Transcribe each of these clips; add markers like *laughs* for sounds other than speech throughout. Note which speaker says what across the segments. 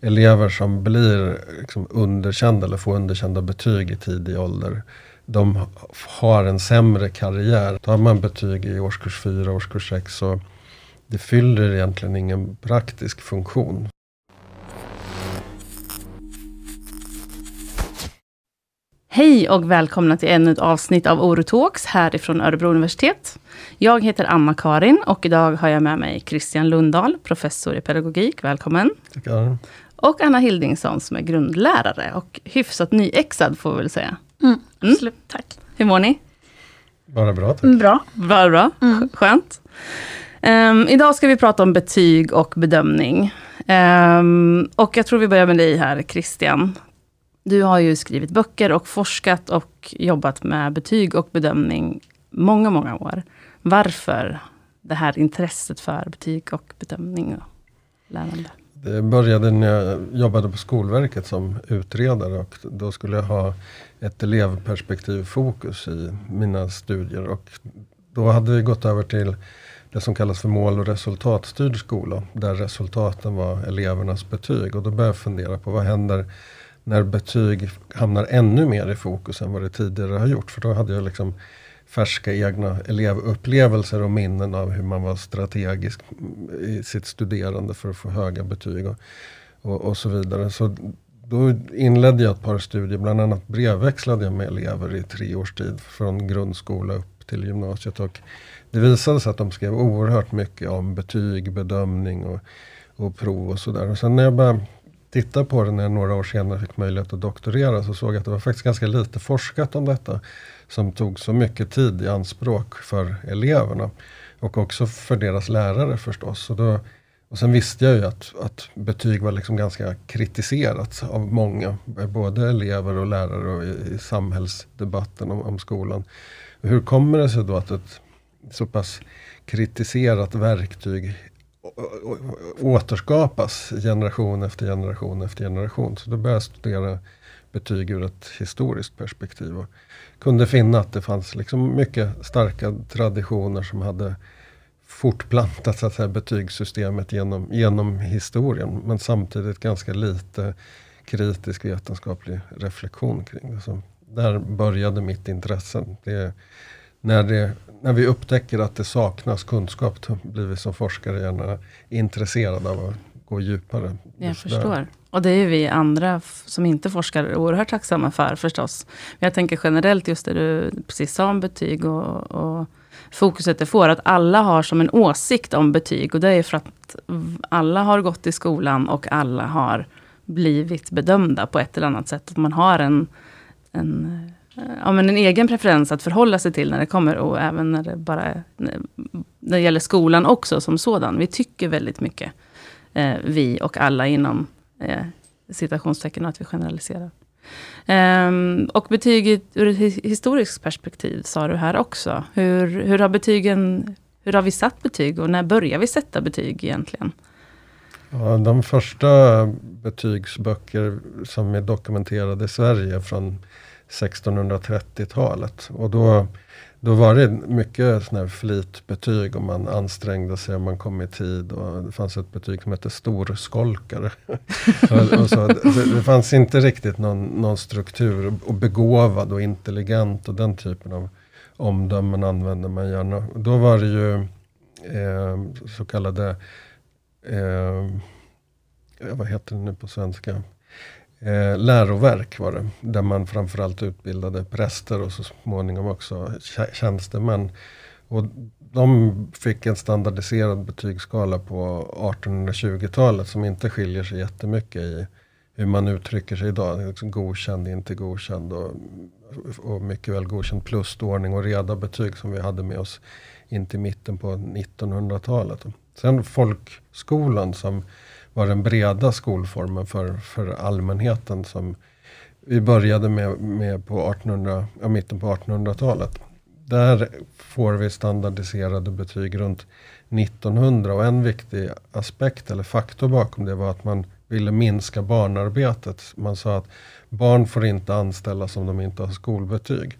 Speaker 1: elever som blir liksom underkända eller får underkända betyg i tidig ålder. De har en sämre karriär. Tar man betyg i årskurs 4, årskurs 6 så det fyller egentligen ingen praktisk funktion.
Speaker 2: Hej och välkomna till ännu ett avsnitt av Orotalks härifrån Örebro universitet. Jag heter Anna-Karin och idag har jag med mig Christian Lundahl, professor i pedagogik. Välkommen.
Speaker 1: Tackar.
Speaker 2: Och Anna Hildingsson som är grundlärare och hyfsat nyexad får vi väl säga.
Speaker 3: Mm, absolut, mm. tack.
Speaker 2: Hur mår ni?
Speaker 1: Bara bra tack.
Speaker 3: Bra.
Speaker 2: Bara bra, mm. skönt. Um, idag ska vi prata om betyg och bedömning. Um, och jag tror vi börjar med dig här Christian. Du har ju skrivit böcker och forskat och jobbat med betyg och bedömning många, många år. Varför det här intresset för betyg och bedömning och lärande?
Speaker 1: Det började när jag jobbade på Skolverket som utredare och då skulle jag ha ett elevperspektivfokus i mina studier. Och då hade vi gått över till det som kallas för mål och resultatstyrd skola. Där resultaten var elevernas betyg. Och då började jag fundera på vad händer när betyg hamnar ännu mer i fokus än vad det tidigare har gjort. För då hade jag liksom färska egna elevupplevelser och minnen av hur man var strategisk i sitt studerande för att få höga betyg och, och, och så vidare. Så då inledde jag ett par studier, bland annat brevväxlade jag med elever i tre års tid från grundskola upp till gymnasiet. Och det visade sig att de skrev oerhört mycket om betyg, bedömning och, och prov och sådär. sen när jag började titta på det när jag några år senare fick möjlighet att doktorera så såg jag att det var faktiskt ganska lite forskat om detta. Som tog så mycket tid i anspråk för eleverna. Och också för deras lärare förstås. Och, då, och sen visste jag ju att, att betyg var liksom ganska kritiserat av många. Både elever och lärare och i, i samhällsdebatten om, om skolan. Hur kommer det sig då att ett så pass kritiserat verktyg återskapas generation efter generation efter generation. Så då började jag studera betyg ur ett historiskt perspektiv. Och kunde finna att det fanns liksom mycket starka traditioner som hade fortplantat så att säga, betygssystemet genom, genom historien. Men samtidigt ganska lite kritisk vetenskaplig reflektion kring det. Så där började mitt intresse. Det, när, det, när vi upptäcker att det saknas kunskap, då blir vi som forskare gärna intresserade av att gå djupare.
Speaker 2: Jag förstår. Där. Och det är vi andra som inte forskar oerhört tacksamma för förstås. Men jag tänker generellt just det du precis sa om betyg och, och fokuset det får. Att alla har som en åsikt om betyg. Och det är för att alla har gått i skolan och alla har blivit bedömda på ett eller annat sätt. Att man har en, en ja, men en egen preferens att förhålla sig till när det kommer. Och även när det bara när det gäller skolan också som sådan. Vi tycker väldigt mycket. Eh, vi och alla inom eh, citationstecken att vi generaliserar. Um, och betyget ur ett historiskt perspektiv sa du här också. Hur, hur har betygen, hur har vi satt betyg och när börjar vi sätta betyg egentligen?
Speaker 1: Ja, de första betygsböcker som är dokumenterade i Sverige från 1630-talet. Och då, då var det mycket sån här flitbetyg och man ansträngde sig och man kom i tid. Och det fanns ett betyg som hette storskolkare. *laughs* och, och så, det, det, fanns inte riktigt någon, någon struktur. Och begåvad och intelligent och den typen av omdömen använde man gärna. Då var det ju eh, så kallade, eh, vad heter det nu på svenska? Eh, läroverk var det. Där man framförallt utbildade präster och så småningom också tjänstemän. Och de fick en standardiserad betygsskala på 1820-talet som inte skiljer sig jättemycket i hur man uttrycker sig idag. Liksom godkänd, inte godkänd och, och mycket väl godkänd plus ordning och reda betyg som vi hade med oss in till mitten på 1900-talet. Sen folkskolan som var den breda skolformen för, för allmänheten som vi började med, med på 1800, ja, mitten på 1800-talet. Där får vi standardiserade betyg runt 1900 och en viktig aspekt eller faktor bakom det var att man ville minska barnarbetet. Man sa att barn får inte anställas om de inte har skolbetyg.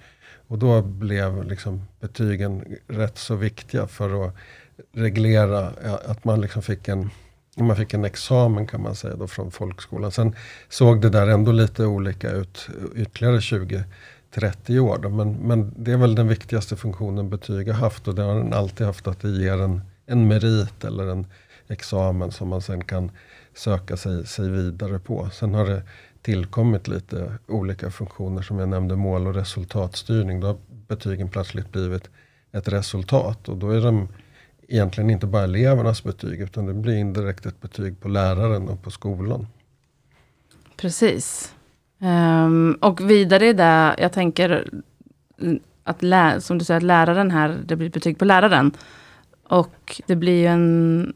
Speaker 1: Och då blev liksom betygen rätt så viktiga för att reglera att man liksom fick en man fick en examen kan man säga då från folkskolan. Sen såg det där ändå lite olika ut ytterligare 20-30 år. Då. Men, men det är väl den viktigaste funktionen betyg har haft och det har den alltid haft att det ger en, en merit eller en examen som man sen kan söka sig, sig vidare på. Sen har det tillkommit lite olika funktioner som jag nämnde, mål och resultatstyrning. Då har betygen plötsligt blivit ett resultat och då är de egentligen inte bara elevernas betyg utan det blir indirekt ett betyg på läraren och på skolan.
Speaker 2: Precis. Um, och vidare i det, jag tänker att lä som du säger, att läraren här, det blir betyg på läraren. Och det blir ju en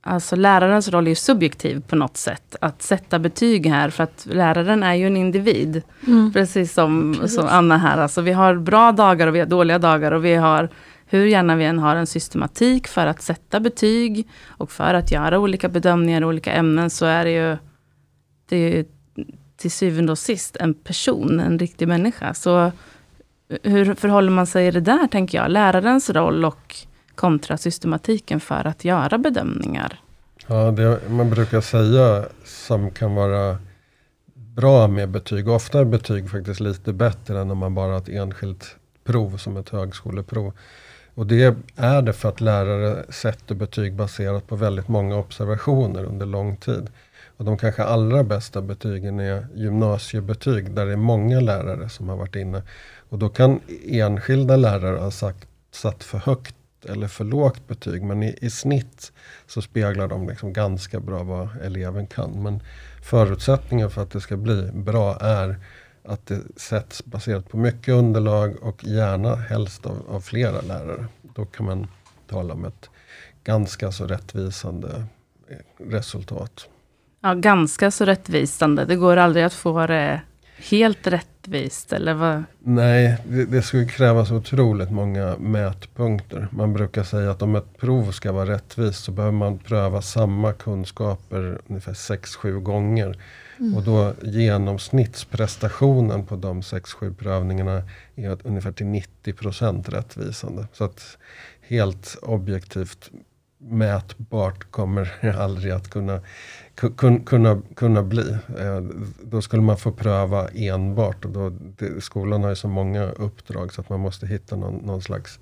Speaker 2: Alltså lärarens roll är ju subjektiv på något sätt. Att sätta betyg här, för att läraren är ju en individ. Mm. Precis som, Precis. som Anna här. Alltså vi har bra dagar och vi har dåliga dagar. Och vi har, hur gärna vi än har en systematik för att sätta betyg. Och för att göra olika bedömningar i olika ämnen. Så är det ju, det är ju till syvende och sist en person, en riktig människa. Så hur förhåller man sig i det där, tänker jag? Lärarens roll och kontra systematiken för att göra bedömningar.
Speaker 1: Ja, det man brukar säga som kan vara bra med betyg, ofta är betyg faktiskt lite bättre än om man bara har ett enskilt prov som ett högskoleprov. Och det är det för att lärare sätter betyg baserat på väldigt många observationer under lång tid. Och de kanske allra bästa betygen är gymnasiebetyg där det är många lärare som har varit inne. Och då kan enskilda lärare ha sagt, satt för högt eller för lågt betyg. Men i, i snitt så speglar de liksom ganska bra vad eleven kan. Men förutsättningen för att det ska bli bra är att det sätts baserat på mycket underlag och gärna helst av, av flera lärare. Då kan man tala om ett ganska så rättvisande eh, resultat.
Speaker 2: Ja, ganska så rättvisande. Det går aldrig att få det helt rättvist? Eller vad?
Speaker 1: Nej, det, det skulle krävas otroligt många mätpunkter. Man brukar säga att om ett prov ska vara rättvist så behöver man pröva samma kunskaper ungefär 6-7 gånger. Mm. Och då genomsnittsprestationen på de 6-7 prövningarna är ungefär till 90% rättvisande. Så att helt objektivt mätbart kommer aldrig att kunna kunna, kunna bli. Eh, då skulle man få pröva enbart. Och då, det, skolan har ju så många uppdrag så att man måste hitta någon, någon slags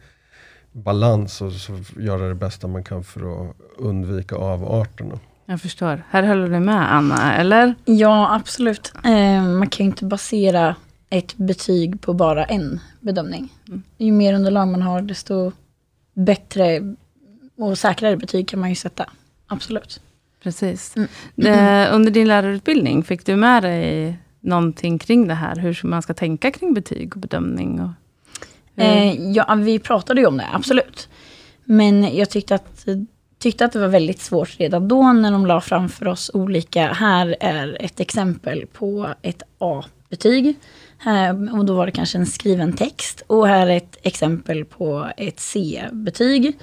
Speaker 1: balans och göra det bästa man kan för att undvika avarterna.
Speaker 2: Jag förstår. Här håller du med Anna, eller?
Speaker 3: Ja, absolut. Eh, man kan ju inte basera ett betyg på bara en bedömning. Mm. Ju mer underlag man har, desto bättre och säkrare betyg kan man ju sätta. Absolut.
Speaker 2: Precis. Mm. Det, under din lärarutbildning, fick du med dig någonting kring det här? Hur man ska tänka kring betyg och bedömning? Och
Speaker 3: eh, ja, vi pratade ju om det, absolut. Men jag tyckte att, tyckte att det var väldigt svårt redan då när de la framför oss olika, här är ett exempel på ett A-betyg. och då var det kanske en skriven text. Och här är ett exempel på ett C-betyg.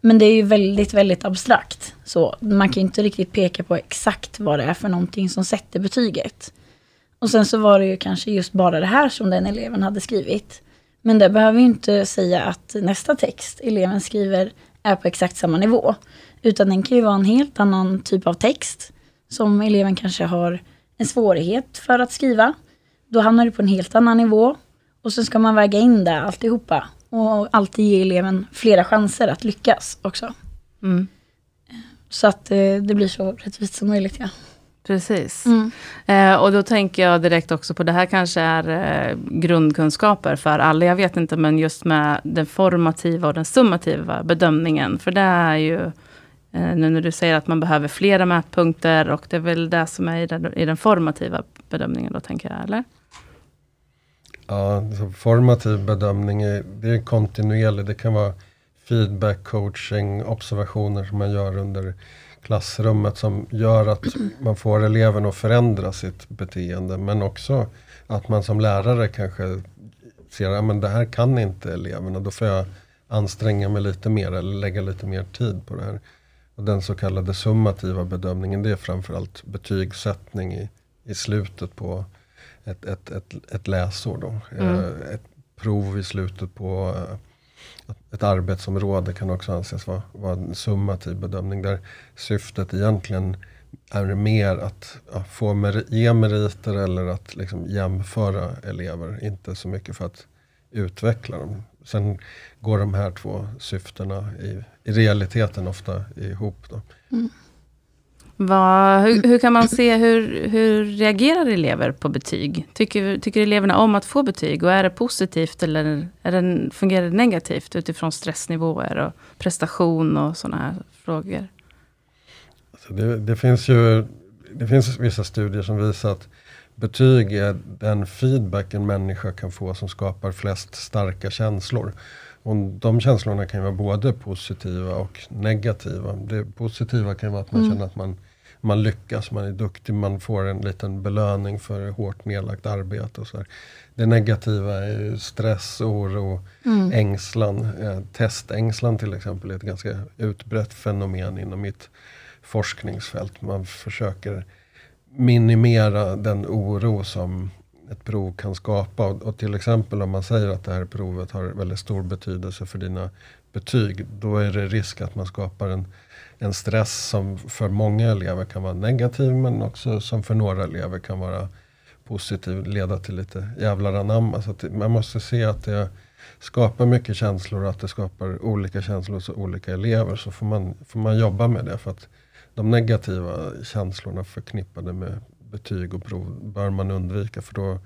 Speaker 3: Men det är ju väldigt, väldigt abstrakt. Så man kan ju inte riktigt peka på exakt vad det är för någonting som sätter betyget. Och sen så var det ju kanske just bara det här som den eleven hade skrivit. Men det behöver ju inte säga att nästa text eleven skriver är på exakt samma nivå. Utan den kan ju vara en helt annan typ av text som eleven kanske har en svårighet för att skriva. Då hamnar du på en helt annan nivå. Och så ska man väga in det alltihopa och alltid ge eleven flera chanser att lyckas också. Mm. Så att eh, det blir så rättvist som möjligt. Ja.
Speaker 2: Precis. Mm. Eh, och då tänker jag direkt också på, det här kanske är eh, grundkunskaper för alla, jag vet inte, men just med den formativa och den summativa bedömningen. För det är ju, eh, nu när du säger att man behöver flera mätpunkter, och det är väl det som är i den, i den formativa bedömningen då, tänker jag, eller?
Speaker 1: Ja, formativ bedömning är, det är kontinuerlig. Det kan vara feedback, coaching, observationer som man gör under klassrummet som gör att man får eleven att förändra sitt beteende. Men också att man som lärare kanske ser att ja, det här kan inte eleverna. Då får jag anstränga mig lite mer eller lägga lite mer tid på det här. Och den så kallade summativa bedömningen det är framförallt betygssättning i, i slutet på ett, ett, ett, ett läsår. Då. Mm. Eh, ett prov i slutet på ett arbetsområde kan också anses vara, vara en summativ bedömning. Där syftet egentligen är mer att ja, få mer, ge meriter eller att liksom jämföra elever. Inte så mycket för att utveckla dem. Sen går de här två syftena i, i realiteten ofta ihop. Då. Mm.
Speaker 2: Vad, hur, hur, kan man se, hur, hur reagerar elever på betyg? Tycker, tycker eleverna om att få betyg? Och är det positivt eller är det, fungerar det negativt utifrån stressnivåer och prestation och sådana här frågor?
Speaker 1: Alltså det, det, finns ju det finns vissa studier som visar att betyg är den feedback en människa kan få som skapar flest starka känslor. Och de känslorna kan vara både positiva och negativa. Det positiva kan vara att man mm. känner att man, man lyckas, man är duktig, man får en liten belöning för hårt nedlagt arbete. Och så här. Det negativa är stress, oro, mm. ängslan. Eh, testängslan till exempel är ett ganska utbrett fenomen inom mitt forskningsfält. Man försöker minimera den oro som ett prov kan skapa. Och, och, till exempel om man säger att det här provet har väldigt stor betydelse för dina betyg. Då är det risk att man skapar en, en stress som för många elever kan vara negativ men också som för några elever kan vara positiv. Leda till lite jävlar anamma. Så man måste se att det skapar mycket känslor och att det skapar olika känslor hos olika elever. Så får man, får man jobba med det. för att de negativa känslorna förknippade med betyg och prov bör man undvika för då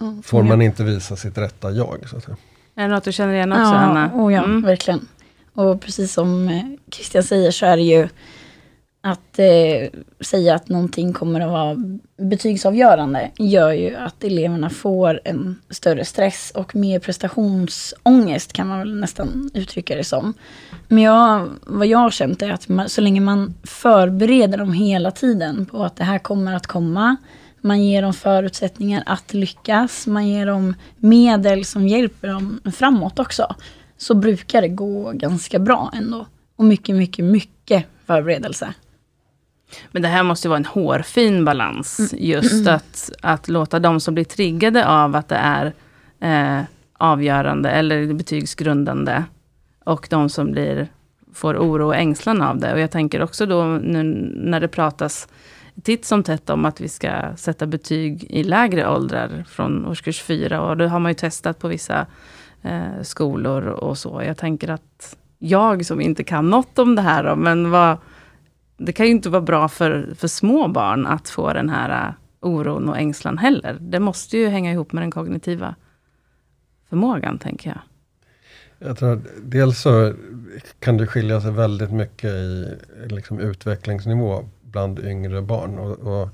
Speaker 1: mm, får man inte visa sitt rätta jag. Så att säga.
Speaker 2: Är det något du känner igen också,
Speaker 3: ja,
Speaker 2: Anna?
Speaker 3: Oh ja, mm. verkligen. Och precis som eh, Christian säger så är det ju att eh, säga att någonting kommer att vara betygsavgörande gör ju att eleverna får en större stress och mer prestationsångest kan man väl nästan uttrycka det som. Men jag, vad jag har känt är att man, så länge man förbereder dem hela tiden på att det här kommer att komma, man ger dem förutsättningar att lyckas, man ger dem medel som hjälper dem framåt också, så brukar det gå ganska bra ändå. Och mycket, mycket, mycket förberedelse.
Speaker 2: Men det här måste ju vara en hårfin balans. Mm. Just att, att låta de som blir triggade av att det är eh, avgörande eller betygsgrundande. Och de som blir, får oro och ängslan av det. Och jag tänker också då nu när det pratas titt som tätt om att vi ska sätta betyg i lägre åldrar från årskurs fyra. Och det har man ju testat på vissa eh, skolor och så. Jag tänker att jag som inte kan något om det här, då, men vad det kan ju inte vara bra för, för små barn att få den här eh, oron och ängslan heller. Det måste ju hänga ihop med den kognitiva förmågan, tänker jag.
Speaker 1: Jag tror att dels så kan det skilja sig väldigt mycket i liksom, utvecklingsnivå bland yngre barn. Och, och,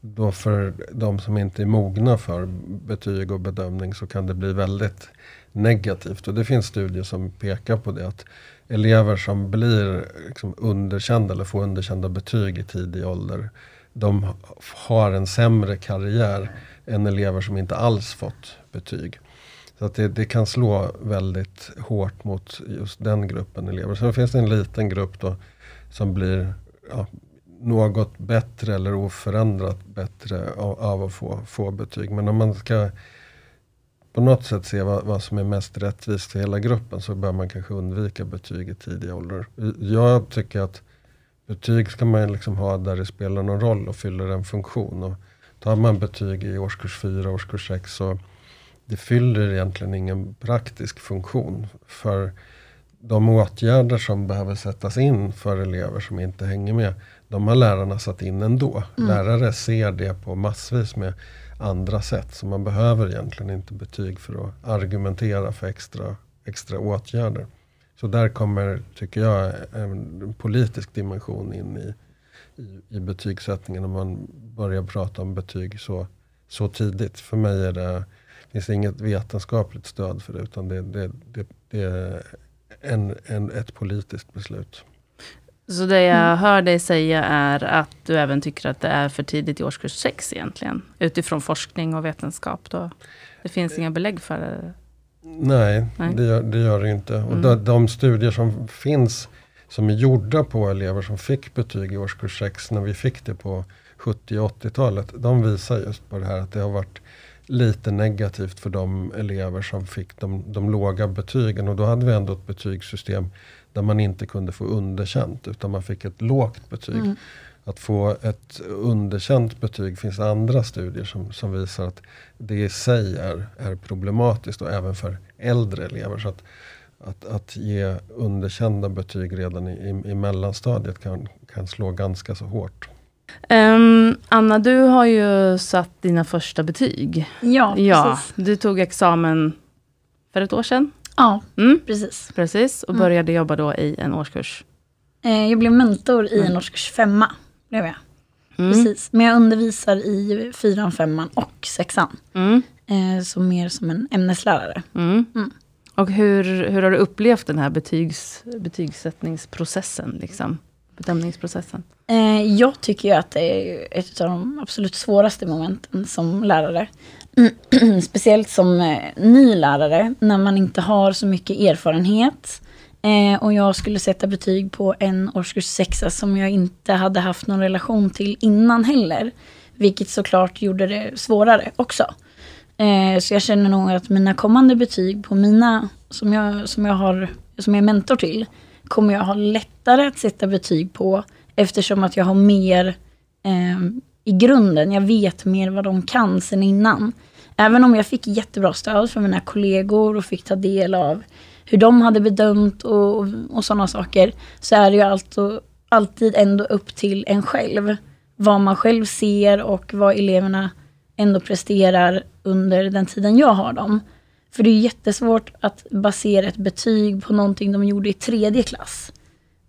Speaker 1: då för de som inte är mogna för betyg och bedömning så kan det bli väldigt negativt. Och det finns studier som pekar på det. att elever som blir liksom underkända eller får underkända betyg i tidig ålder, de har en sämre karriär än elever som inte alls fått betyg. Så att det, det, kan slå väldigt hårt mot just den gruppen elever. Sen finns det en liten grupp då som blir ja, något bättre eller oförändrat bättre av, av att få, få betyg. Men om man ska på något sätt se vad, vad, som är mest rättvist för hela gruppen så bör man kanske undvika betyg i tidig ålder. Jag tycker att betyg ska man liksom ha där det spelar någon roll och fyller en funktion. Och tar man betyg i årskurs 4, årskurs 6 så det fyller egentligen ingen praktisk funktion. För de åtgärder som behöver sättas in för elever som inte hänger med, de har lärarna satt in ändå. Mm. Lärare ser det på massvis med andra sätt. Så man behöver egentligen inte betyg för att argumentera för extra, extra åtgärder. Så där kommer, tycker jag, en politisk dimension in i, i, i betygssättningen. Om man börjar prata om betyg så, så tidigt. För mig är det, finns det inget vetenskapligt stöd för det. Utan det, det, det, det är en, en, ett politiskt beslut.
Speaker 2: Så det jag mm. hör dig säga är att du även tycker att det är för tidigt i årskurs 6 egentligen? Utifrån forskning och vetenskap då? Det finns inga belägg för det?
Speaker 1: Nej, Nej. Det, gör, det gör det inte. Och mm. de, de, studier som finns som är gjorda på elever som fick betyg i årskurs 6 när vi fick det på 70 80-talet. De visar just på det här att det har varit lite negativt för de elever som fick de, de låga betygen. Och då hade vi ändå ett betygssystem där man inte kunde få underkänt utan man fick ett lågt betyg. Mm. Att få ett underkänt betyg finns andra studier som, som visar att det i sig är, är problematiskt och även för äldre elever. Så att, att, att ge underkända betyg redan i, i, i mellanstadiet kan, kan slå ganska så hårt.
Speaker 2: Um, Anna, du har ju satt dina första betyg.
Speaker 3: Ja, precis. Ja,
Speaker 2: du tog examen för ett år sedan.
Speaker 3: Ja, mm. precis.
Speaker 2: Precis, och mm. började mm. jobba då i en årskurs?
Speaker 3: Eh, jag blev mentor i mm. en årskurs femma. Blev jag. Mm. Precis. Men jag undervisar i fyran, femman och sexan. Mm. Eh, så mer som en ämneslärare.
Speaker 2: Mm. Och hur, hur har du upplevt den här betygs, betygssättningsprocessen? Liksom? Bedömningsprocessen?
Speaker 3: Eh, jag tycker ju att det är ett av de absolut svåraste momenten som lärare. Mm. *clears throat* Speciellt som eh, ny lärare, när man inte har så mycket erfarenhet. Eh, och jag skulle sätta betyg på en årskurs sexa som jag inte hade haft någon relation till innan heller. Vilket såklart gjorde det svårare också. Eh, så jag känner nog att mina kommande betyg på mina, som jag, som jag, har, som jag är mentor till, kommer jag ha lättare att sätta betyg på eftersom att jag har mer eh, i grunden. Jag vet mer vad de kan sen innan. Även om jag fick jättebra stöd från mina kollegor och fick ta del av hur de hade bedömt och, och sådana saker, så är det ju alltid, alltid ändå upp till en själv. Vad man själv ser och vad eleverna ändå presterar under den tiden jag har dem. För det är jättesvårt att basera ett betyg på någonting de gjorde i tredje klass.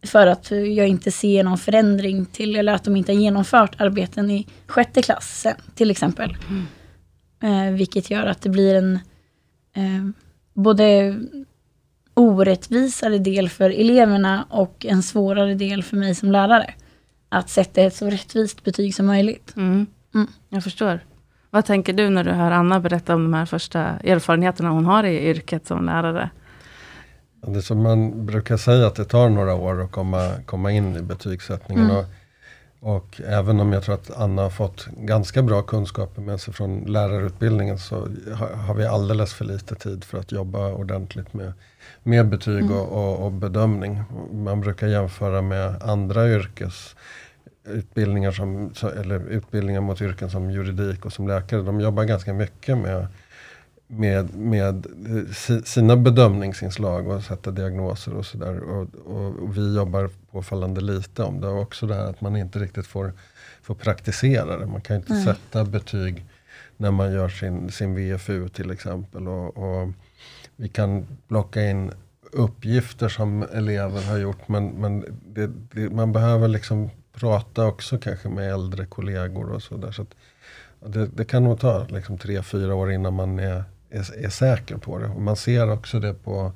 Speaker 3: För att jag inte ser någon förändring till, eller att de inte har genomfört arbeten i sjätte klass sen, till exempel. Mm. Eh, vilket gör att det blir en eh, både orättvisare del för eleverna och en svårare del för mig som lärare. Att sätta ett så rättvist betyg som möjligt.
Speaker 2: Mm. Mm. Jag förstår. Vad tänker du när du hör Anna berätta om de här första erfarenheterna hon har i yrket som lärare?
Speaker 1: Det som man brukar säga att det tar några år att komma, komma in i betygssättningen. Mm. Och, och även om jag tror att Anna har fått ganska bra kunskaper med sig från lärarutbildningen så har, har vi alldeles för lite tid för att jobba ordentligt med, med betyg mm. och, och, och, bedömning. Man brukar jämföra med andra yrkes utbildningar, som, eller utbildningar mot yrken som juridik och som läkare. De jobbar ganska mycket med, med, med sina bedömningsinslag och sätta diagnoser och sådär. Och, och, och, vi jobbar påfallande lite om det. Och också det här att man inte riktigt får, får praktisera det. Man kan inte Nej. sätta betyg när man gör sin, sin VFU till exempel. Och, och vi kan plocka in uppgifter som elever har gjort. Men, men det, det, man behöver liksom prata också kanske med äldre kollegor och sådär. Så, det, det, kan nog ta liksom tre, fyra år innan man är, är, är, säker på det. Och man ser också det på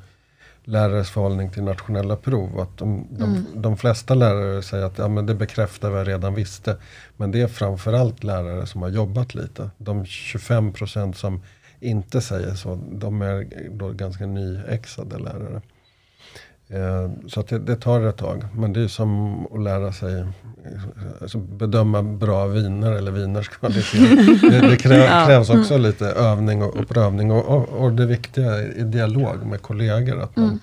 Speaker 1: lärares förhållning till nationella prov. Att de, de, mm. de flesta lärare säger att ja, men det bekräftar vad jag redan visste. Men det är framförallt lärare som har jobbat lite. De 25 procent som inte säger så, de är då ganska nyexade lärare. Eh, så det, det, tar ett tag. Men det är som att lära sig alltså bedöma bra viner eller viners kvalitet. det, det *laughs* krä, krävs också lite övning och, och prövning. Och, och, och, det viktiga är dialog med kollegor. Att man, mm.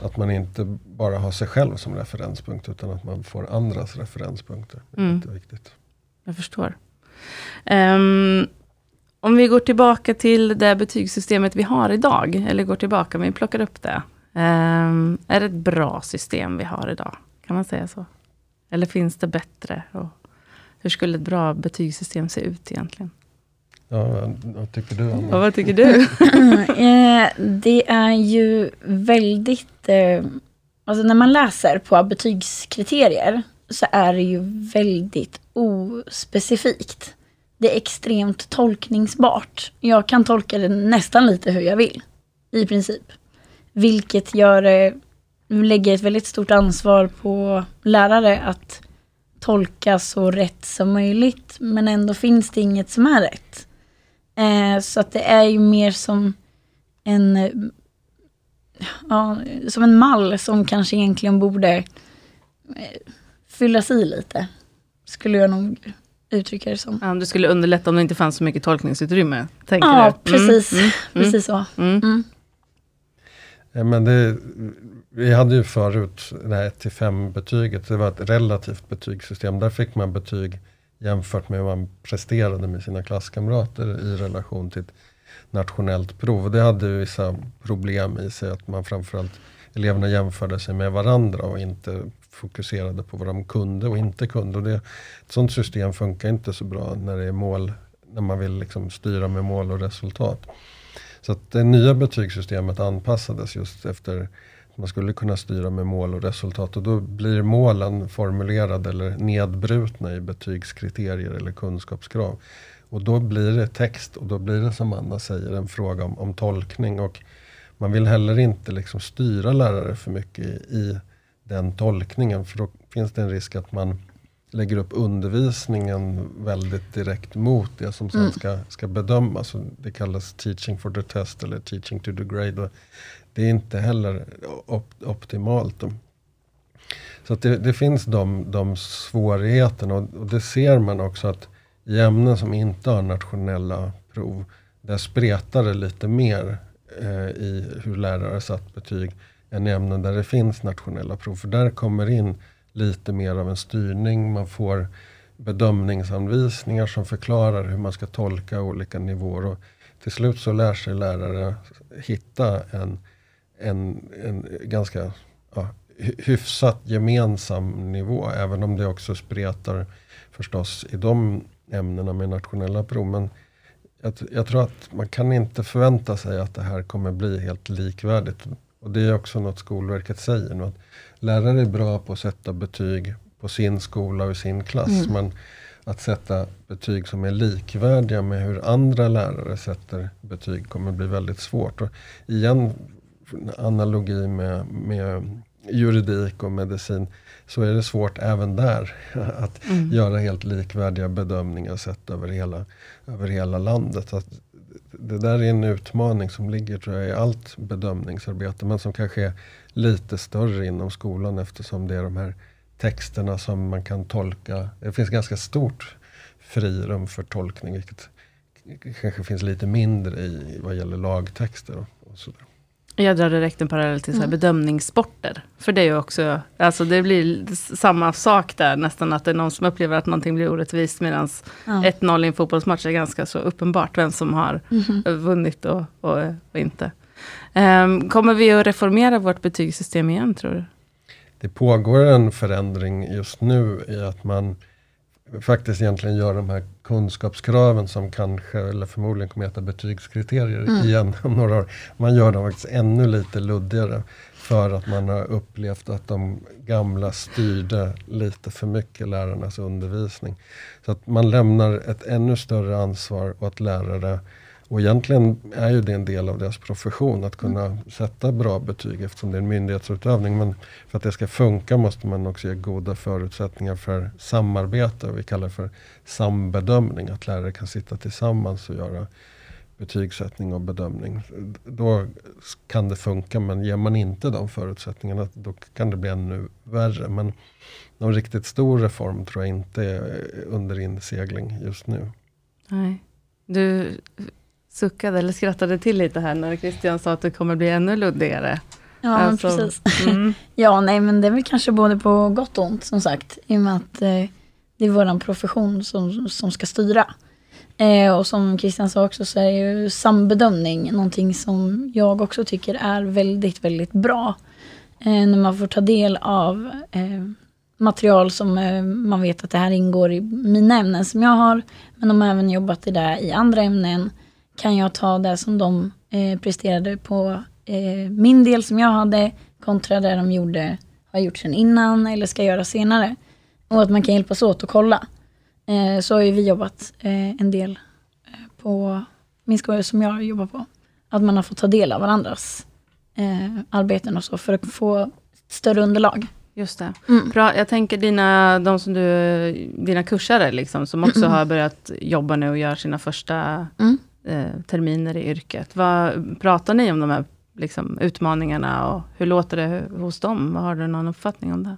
Speaker 1: att man inte bara har sig själv som referenspunkt utan att man får andras referenspunkter. Det är mm. viktigt.
Speaker 2: Jag förstår. Um, om vi går tillbaka till det betygssystemet vi har idag, eller går tillbaka, men vi plockar upp det. Um, är det ett bra system vi har idag? Kan man säga så? Eller finns det bättre? Och hur skulle ett bra betygssystem se ut egentligen?
Speaker 1: Ja, vad tycker du Anna?
Speaker 2: Ja, vad tycker du? *laughs*
Speaker 3: Eh, det är ju väldigt... Eh, alltså när man läser på betygskriterier så är det ju väldigt ospecifikt. Det är extremt tolkningsbart. Jag kan tolka det nästan lite hur jag vill. I princip. Vilket gör det, lägger ett väldigt stort ansvar på lärare att tolka så rätt som möjligt. Men ändå finns det inget som är rätt. Eh, så att det är ju mer som en, ja, som en mall som kanske egentligen borde eh, fyllas i lite. Skulle jag nog uttrycka det som.
Speaker 2: Ja, du skulle underlätta om det inte fanns så mycket tolkningsutrymme, tänker
Speaker 3: Ja,
Speaker 2: du? Mm,
Speaker 3: precis.
Speaker 2: mm,
Speaker 3: Precis så.
Speaker 2: Mm.
Speaker 1: Eh, men det, vi hade ju förut det här 1-5 betyget. Det var ett relativt betygssystem. Där fick man betyg jämfört med hur man presterade med sina klasskamrater i relation till ett nationellt prov. Och det hade ju vissa problem i sig. Att man framförallt eleverna jämförde sig med varandra och inte fokuserade på vad de kunde och inte kunde. Och det, ett sånt system funkar inte så bra när det är mål, när man vill liksom styra med mål och resultat. Så att det nya betygssystemet anpassades just efter att man skulle kunna styra med mål och resultat. Och då blir målen formulerade eller nedbrutna i betygskriterier eller kunskapskrav. Och då blir det text och då blir det som Anna säger en fråga om, om tolkning. Och man vill heller inte liksom styra lärare för mycket i, i den tolkningen. För då finns det en risk att man lägger upp undervisningen väldigt direkt mot det som sen
Speaker 3: Mm.
Speaker 1: ska, ska bedömas. Det kallas teaching for the test eller teaching to the grade. Det är inte heller op optimalt. Så det, det finns de, de svårigheterna och, och det ser man också att i ämnen som inte har nationella prov, där spretar det lite mer eh, i hur lärare satt betyg än i ämnen där det finns nationella prov. För där kommer in lite mer av en styrning, man får bedömningsanvisningar som förklarar hur man ska tolka olika nivåer. Och till slut så lär sig lärare hitta en, en, en ganska ja, hyfsat gemensam nivå. Även om det också spretar förstås i de ämnena med nationella prov. Men jag, jag tror att man kan inte förvänta sig att det här kommer bli helt likvärdigt. Och det är också något Skolverket säger. Att lärare är bra på att sätta betyg på sin skola och i sin klass.
Speaker 3: Mm.
Speaker 1: Men att sätta betyg som är likvärdiga med hur andra lärare sätter betyg kommer bli väldigt svårt. Och igen, analogi med, med juridik och medicin, så är det svårt även där *laughs* att
Speaker 2: Mm.
Speaker 1: göra helt likvärdiga bedömningar sett över hela, över hela landet. Att det där är en utmaning som ligger tror jag, i allt bedömningsarbete, men som kanske är lite större inom skolan eftersom det är de här texterna som man kan tolka. Det finns ganska stort frirum för tolkning, vilket kanske finns lite mindre i vad gäller lagtexter. Och, och sådär.
Speaker 2: Jag drar direkt en parallell till så här
Speaker 3: Mm.
Speaker 2: bedömningssporter. För det är ju också, alltså det blir samma sak där nästan, att det är någon som upplever att någonting blir orättvist, medan
Speaker 3: Ja.
Speaker 2: 1-0 i en fotbollsmatch är ganska så uppenbart vem som har
Speaker 3: Mhm.
Speaker 2: vunnit och, och, och inte. Ehm, kommer vi att reformera vårt betygssystem igen, tror du?
Speaker 1: Det pågår en förändring just nu i att man faktiskt egentligen gör de här kunskapskraven som kanske, eller förmodligen kommer att heta betygskriterier
Speaker 3: Mm.
Speaker 1: igen *laughs* om några år. Man gör dem faktiskt ännu lite luddigare. För att man har upplevt att de gamla styrde lite för mycket lärarnas undervisning. Så att man lämnar ett ännu större ansvar åt lärare. Och egentligen är ju det en del av deras profession att kunna sätta bra betyg eftersom det är en myndighetsutövning. Men för att det ska funka måste man också ge goda förutsättningar för samarbete. Och vi kallar det för sambedömning. Att lärare kan sitta tillsammans och göra betygssättning och bedömning. Då kan det funka men ger man inte de förutsättningarna då kan det bli ännu värre. Men någon riktigt stor reform tror jag inte är under insegling just nu.
Speaker 2: Nej. Du suckade eller skrattade till lite här när Christian sa att det kommer bli ännu luddigare.
Speaker 3: Ja,
Speaker 2: Alltså,
Speaker 3: precis.
Speaker 2: Mm. *laughs*
Speaker 3: Ja, nej, men det är väl kanske både på gott och ont som sagt. I och med att eh, det är vår profession som, som ska styra. Eh, och som Christian sa också så är ju sambedömning någonting som jag också tycker är väldigt, väldigt bra. Eh, när man får ta del av eh, material som eh, man vet att det här ingår i mina ämnen som jag har. Men de har även jobbat i det i andra ämnen. Kan jag ta det som de eh, presterade på eh, min del som jag hade kontra det de gjorde, har gjort sen innan eller ska göra senare. Och att man kan hjälpas åt att kolla. Eh, så har ju vi jobbat eh, en del eh, på min skola som jag jobbar på. Att man har fått ta del av varandras eh, arbeten och så för att få större underlag.
Speaker 2: Just det.
Speaker 3: Mm.
Speaker 2: Bra, jag tänker dina, de som du, dina kursare liksom, som också har börjat jobba nu och gör sina första
Speaker 3: Mm
Speaker 2: eh, terminer i yrket. Vad, pratar ni om de här liksom, utmaningarna och hur låter det hos dem? Har du någon uppfattning om det?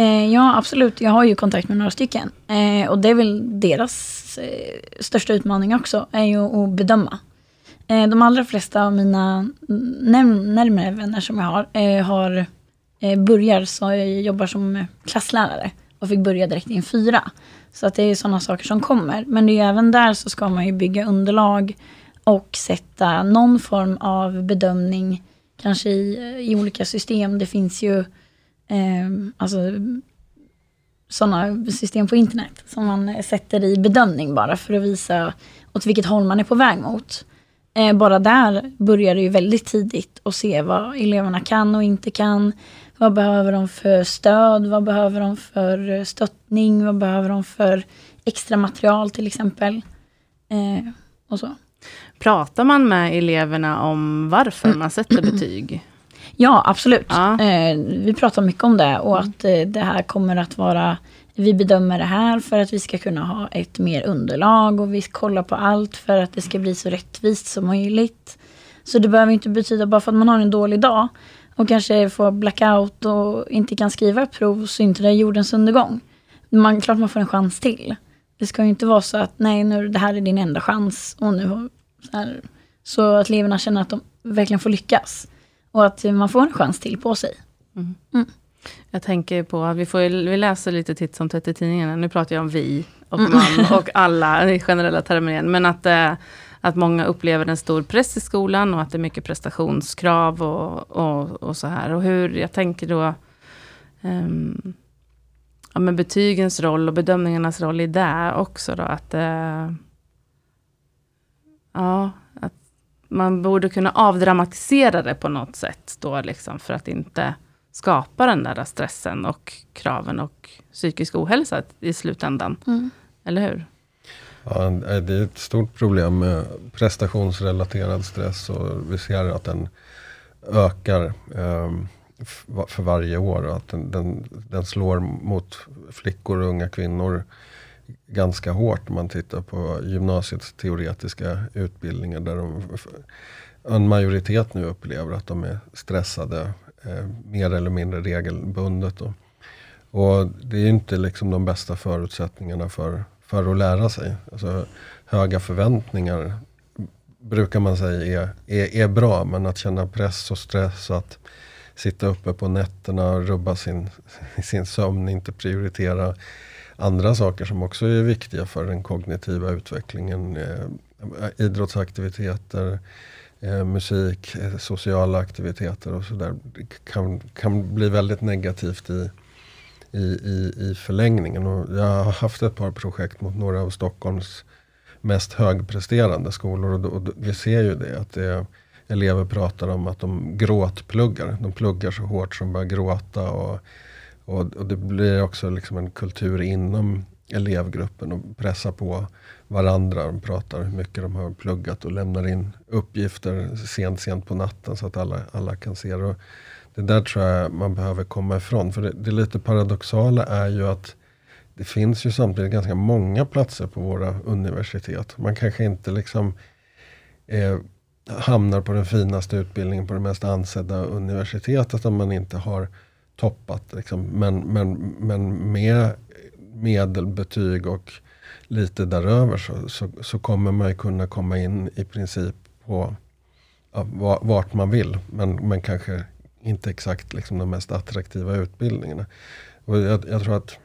Speaker 3: Eh, ja, absolut. Jag har ju kontakt med några stycken. Eh, och det är väl deras eh, största utmaning också, är ju att bedöma. Eh, de allra flesta av mina närmare vänner som jag har, eh, har eh, börjar så jag jobbar som klasslärare och fick börja direkt i en fyra. Så att det är sådana saker som kommer. Men det är ju även där så ska man ju bygga underlag och sätta någon form av bedömning, kanske i, eh, i olika system. Det finns ju eh, alltså, sådana system på internet som man sätter i bedömning bara för att visa åt vilket håll man är på väg mot. Eh, bara där börjar det ju väldigt tidigt att se vad eleverna kan och inte kan. Vad behöver de för stöd? Vad behöver de för stöttning? Vad behöver de för extra material till exempel? Eh, och så.
Speaker 2: Pratar man med eleverna om varför man sätter *clears throat* betyg?
Speaker 3: Ja, absolut. Ja. Eh, vi pratar mycket om det och att eh, det här kommer att vara vi bedömer det här för att vi ska kunna ha ett mer underlag och vi kollar på allt för att det ska bli så rättvist som möjligt. Så det behöver inte betyda bara för att man har en dålig dag och kanske får blackout och inte kan skriva prov så är inte det jordens undergång. Man, klart man får en chans till. Det ska ju inte vara så att nej, nu, det här är din enda chans och nu så, här, så att eleverna känner att de verkligen får lyckas. Och att man får en chans till på sig. Mm. Mm.
Speaker 2: Jag tänker på, vi, får, vi läser lite titt som tätt i tidningarna. Nu pratar jag om vi och mm. man och alla i generella termer igen. Men att, eh, att många upplever en stor press i skolan och att det är mycket prestationskrav och, och, och så här. Och hur, jag tänker då, um, ja, men betygens roll och bedömningarnas roll i det också. Då, att, uh, ja, att man borde kunna avdramatisera det på något sätt. Då, liksom, för att inte skapa den där stressen och kraven och psykisk ohälsa i slutändan. Mm. Eller hur?
Speaker 1: Ja, eh, det är ett stort problem med prestationsrelaterad stress och vi ser att den ökar ehm, för varje år. Och att den, den, den, slår mot flickor och unga kvinnor ganska hårt om man tittar på gymnasiets teoretiska utbildningar. Där de, en majoritet nu upplever att de är stressade eh, mer eller mindre regelbundet. Då. Och det är inte liksom de bästa förutsättningarna för, för att lära sig. Alltså, höga förväntningar brukar man säga är, är, är bra, men att känna press och stress och att sitta uppe på nätterna och rubba sin, *laughs* sin sömn, inte prioritera andra saker som också är viktiga för den kognitiva utvecklingen. Eh, idrottsaktiviteter, eh, musik, eh, sociala aktiviteter och sådär. Kan, kan bli väldigt negativt i, i, i, i förlängningen. Och jag har haft ett par projekt mot några av Stockholms mest högpresterande skolor. Och, och vi ser ju det, att det elever pratar om att de gråtpluggar. De pluggar så hårt som börjar gråta. Och, och, och, det blir också liksom en kultur inom elevgruppen och pressar på varandra. De pratar hur mycket de har pluggat och lämnar in uppgifter sent, sent på natten så att alla, alla kan se det. Det där tror jag man behöver komma ifrån. För det, det lite paradoxala är ju att det finns ju samtidigt ganska många platser på våra universitet. Man kanske inte liksom eh, hamnar på den finaste utbildningen på det mest ansedda universitetet om man inte har toppat. Liksom. Men, men, men med medelbetyg och lite däröver så, så, så, kommer man kunna komma in i princip på ja, vart man vill. Men, men kanske inte exakt liksom de mest attraktiva utbildningarna. Och jag, jag tror att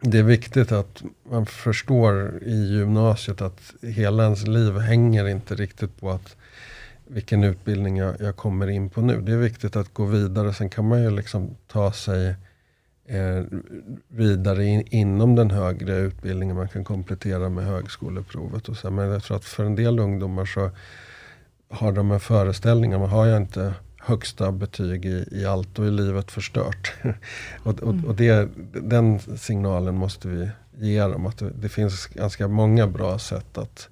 Speaker 1: det är viktigt att man förstår i gymnasiet att hela ens liv hänger inte riktigt på att vilken utbildning jag, jag kommer in på nu. Det är viktigt att gå vidare. Sen kan man ju liksom ta sig eh, vidare in, inom den högre utbildningen. Man kan komplettera med högskoleprovet. Och så. Men jag tror att för en del ungdomar så har de en föreställning om att har jag inte högsta betyg i, i allt, då är livet förstört. *laughs* och och, och det, den signalen måste vi ge dem. Att det, det, finns ganska många bra sätt att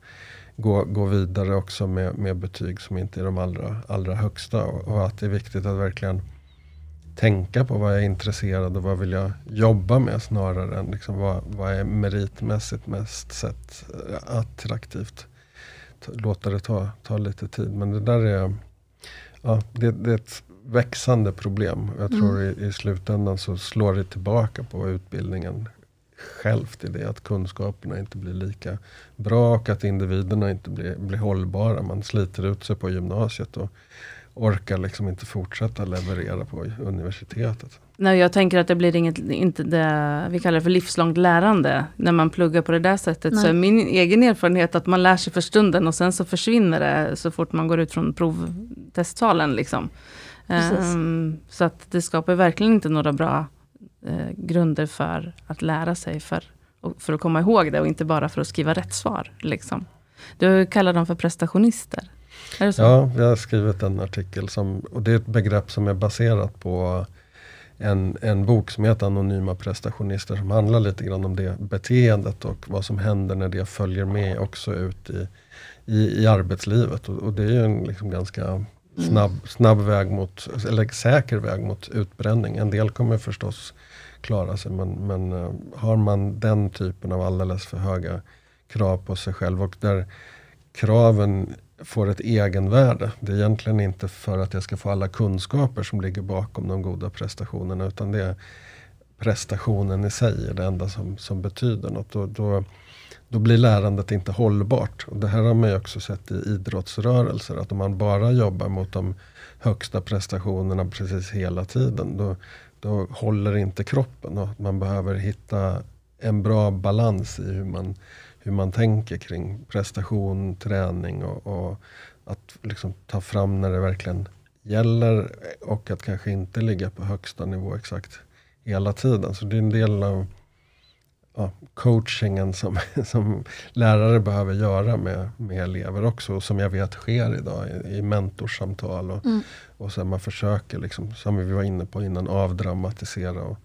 Speaker 1: gå, gå vidare också med, med betyg som inte är de allra, allra högsta. Och, och att det är viktigt att verkligen tänka på vad jag är intresserad och vad vill jag jobba med snarare än liksom vad, vad är meritmässigt mest sett attraktivt. Låta det ta, ta lite tid. Men det där är ja, det, det är ett växande problem. Jag tror i, i slutändan så slår det tillbaka på utbildningen självt i det att kunskaperna inte blir lika bra och att individerna inte blir, blir hållbara. Man sliter ut sig på gymnasiet och orkar liksom inte fortsätta leverera på universitetet.
Speaker 2: Nej, jag tänker att det blir inget, inte det vi kallar för livslångt lärande. När man pluggar på det där sättet. Nej. Så är min egen erfarenhet att man lär sig för stunden och sen så försvinner det så fort man går ut från provtestsalen. Liksom. Um, så att det skapar verkligen inte några bra uh, grunder för att lära sig. För, för att komma ihåg det och inte bara för att skriva rätt svar. Liksom. Du kallar dem för prestationister.
Speaker 1: Ja, jag har skrivit en artikel som, och det är ett begrepp som är baserat på en, en bok som heter Anonyma prestationister som handlar lite grann om det beteendet och vad som händer när det följer med också ut i, i, i arbetslivet. Och, och, det är ju en liksom ganska mm. snabb, snabb väg mot, eller säker väg mot utbränning. En del kommer förstås klara sig men, men uh, har man den typen av alldeles för höga krav på sig själv och där kraven får ett egenvärde. Det är egentligen inte för att jag ska få alla kunskaper som ligger bakom de goda prestationerna utan det är prestationen i sig är det enda som, som betyder något. Då, då, då blir lärandet inte hållbart. Och det här har man ju också sett i idrottsrörelser att om man bara jobbar mot de högsta prestationerna precis hela tiden då, då håller inte kroppen. Och man behöver hitta en bra balans i hur man hur man tänker kring prestation, träning och, och att liksom ta fram när det verkligen gäller och att kanske inte ligga på högsta nivå exakt hela tiden. Så det är en del av ja, coachingen som, *laughs* som lärare behöver göra med, med elever också. Och som jag vet sker idag i, i mentorsamtal. Och, mm. och så man försöker, liksom, som vi var inne på innan, avdramatisera och,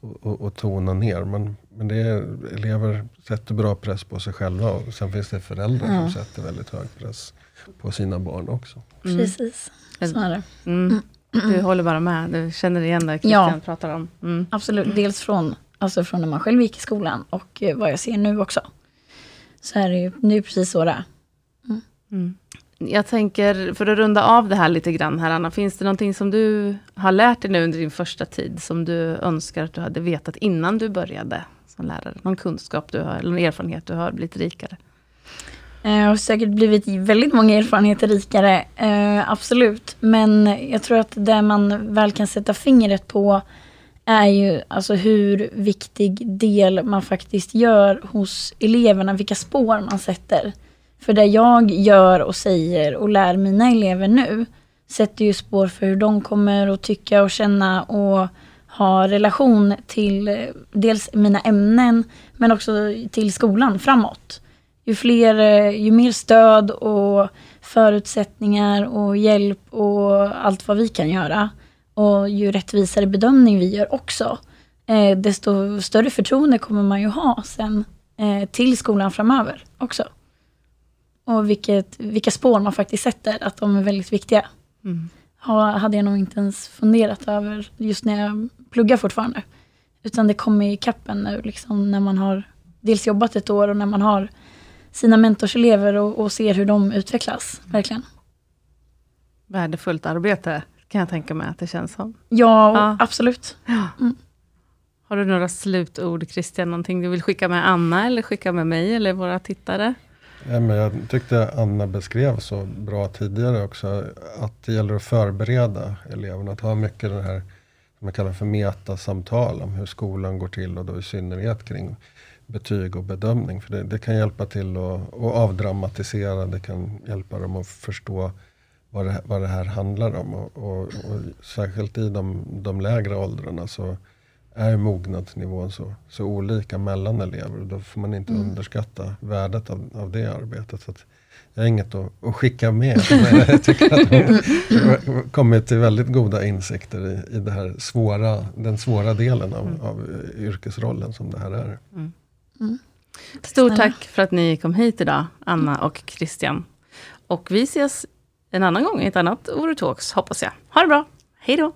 Speaker 1: och, och, tona ner. Men, men det är, elever sätter bra press på sig själva och sen finns det föräldrar mm. som sätter väldigt hög press på sina barn också.
Speaker 3: Mm. Precis, så är det.
Speaker 2: Mm. Du håller bara med, du känner igen det Christian ja, pratar om.
Speaker 3: Mm. Absolut, dels från, alltså från när man själv gick i skolan och eh, vad jag ser nu också. Så är det ju, nu är precis så det är.
Speaker 2: Jag tänker, för att runda av det här lite grann här Anna, finns det någonting som du har lärt dig nu under din första tid, som du önskar att du hade vetat innan du började som lärare? Någon kunskap du har, eller någon erfarenhet du har blivit rikare?
Speaker 3: Eh, jag har säkert blivit väldigt många erfarenheter rikare, eh, absolut. Men jag tror att det man väl kan sätta fingret på är ju alltså hur viktig del man faktiskt gör hos eleverna, vilka spår man sätter. För det jag gör och säger och lär mina elever nu sätter ju spår för hur de kommer att tycka och känna och ha relation till eh, dels mina ämnen men också till skolan framåt. Ju, fler, eh, ju mer stöd och förutsättningar och hjälp och allt vad vi kan göra och ju rättvisare bedömning vi gör också, eh, desto större förtroende kommer man ju ha sen till skolan framöver också och vilket, vilka spår man faktiskt sätter, att de är väldigt viktiga. Mm. hade jag nog inte ens funderat över just när jag pluggar fortfarande. Utan det kommer i kappen nu, liksom, när man har dels jobbat ett år och när man har sina mentorselever och, och ser hur de utvecklas, verkligen.
Speaker 2: Värdefullt arbete, kan jag tänka mig att det känns som.
Speaker 3: Ja, ja. absolut. Ja. Mm.
Speaker 2: Har du några slutord, Christian? Någonting du vill skicka med Anna, eller skicka med mig, eller våra tittare?
Speaker 1: Ja, men jag tyckte Anna beskrev så bra tidigare också. Att det gäller att förbereda eleverna. Att ha mycket det här som man kallar för metasamtal om hur skolan går till och då i synnerhet kring betyg och bedömning. För det, det kan hjälpa till att, att avdramatisera. Det kan hjälpa dem att förstå vad det, vad det här handlar om. Och, och, och särskilt i de, de lägre åldrarna så är mognadsnivån så, så olika mellan elever. Då får man inte mm. underskatta värdet av, av det arbetet. Så jag har inget att, att skicka med. *laughs* Men jag tycker att har kommit till väldigt goda insikter i, i det här svåra, den svåra delen av, mm. av yrkesrollen som det här är. Mm.
Speaker 2: mm. Stort tack för att ni kom hit idag, Anna och Christian. Och vi ses en annan gång i ett annat Orotalks, hoppas jag. Ha det bra, hej då!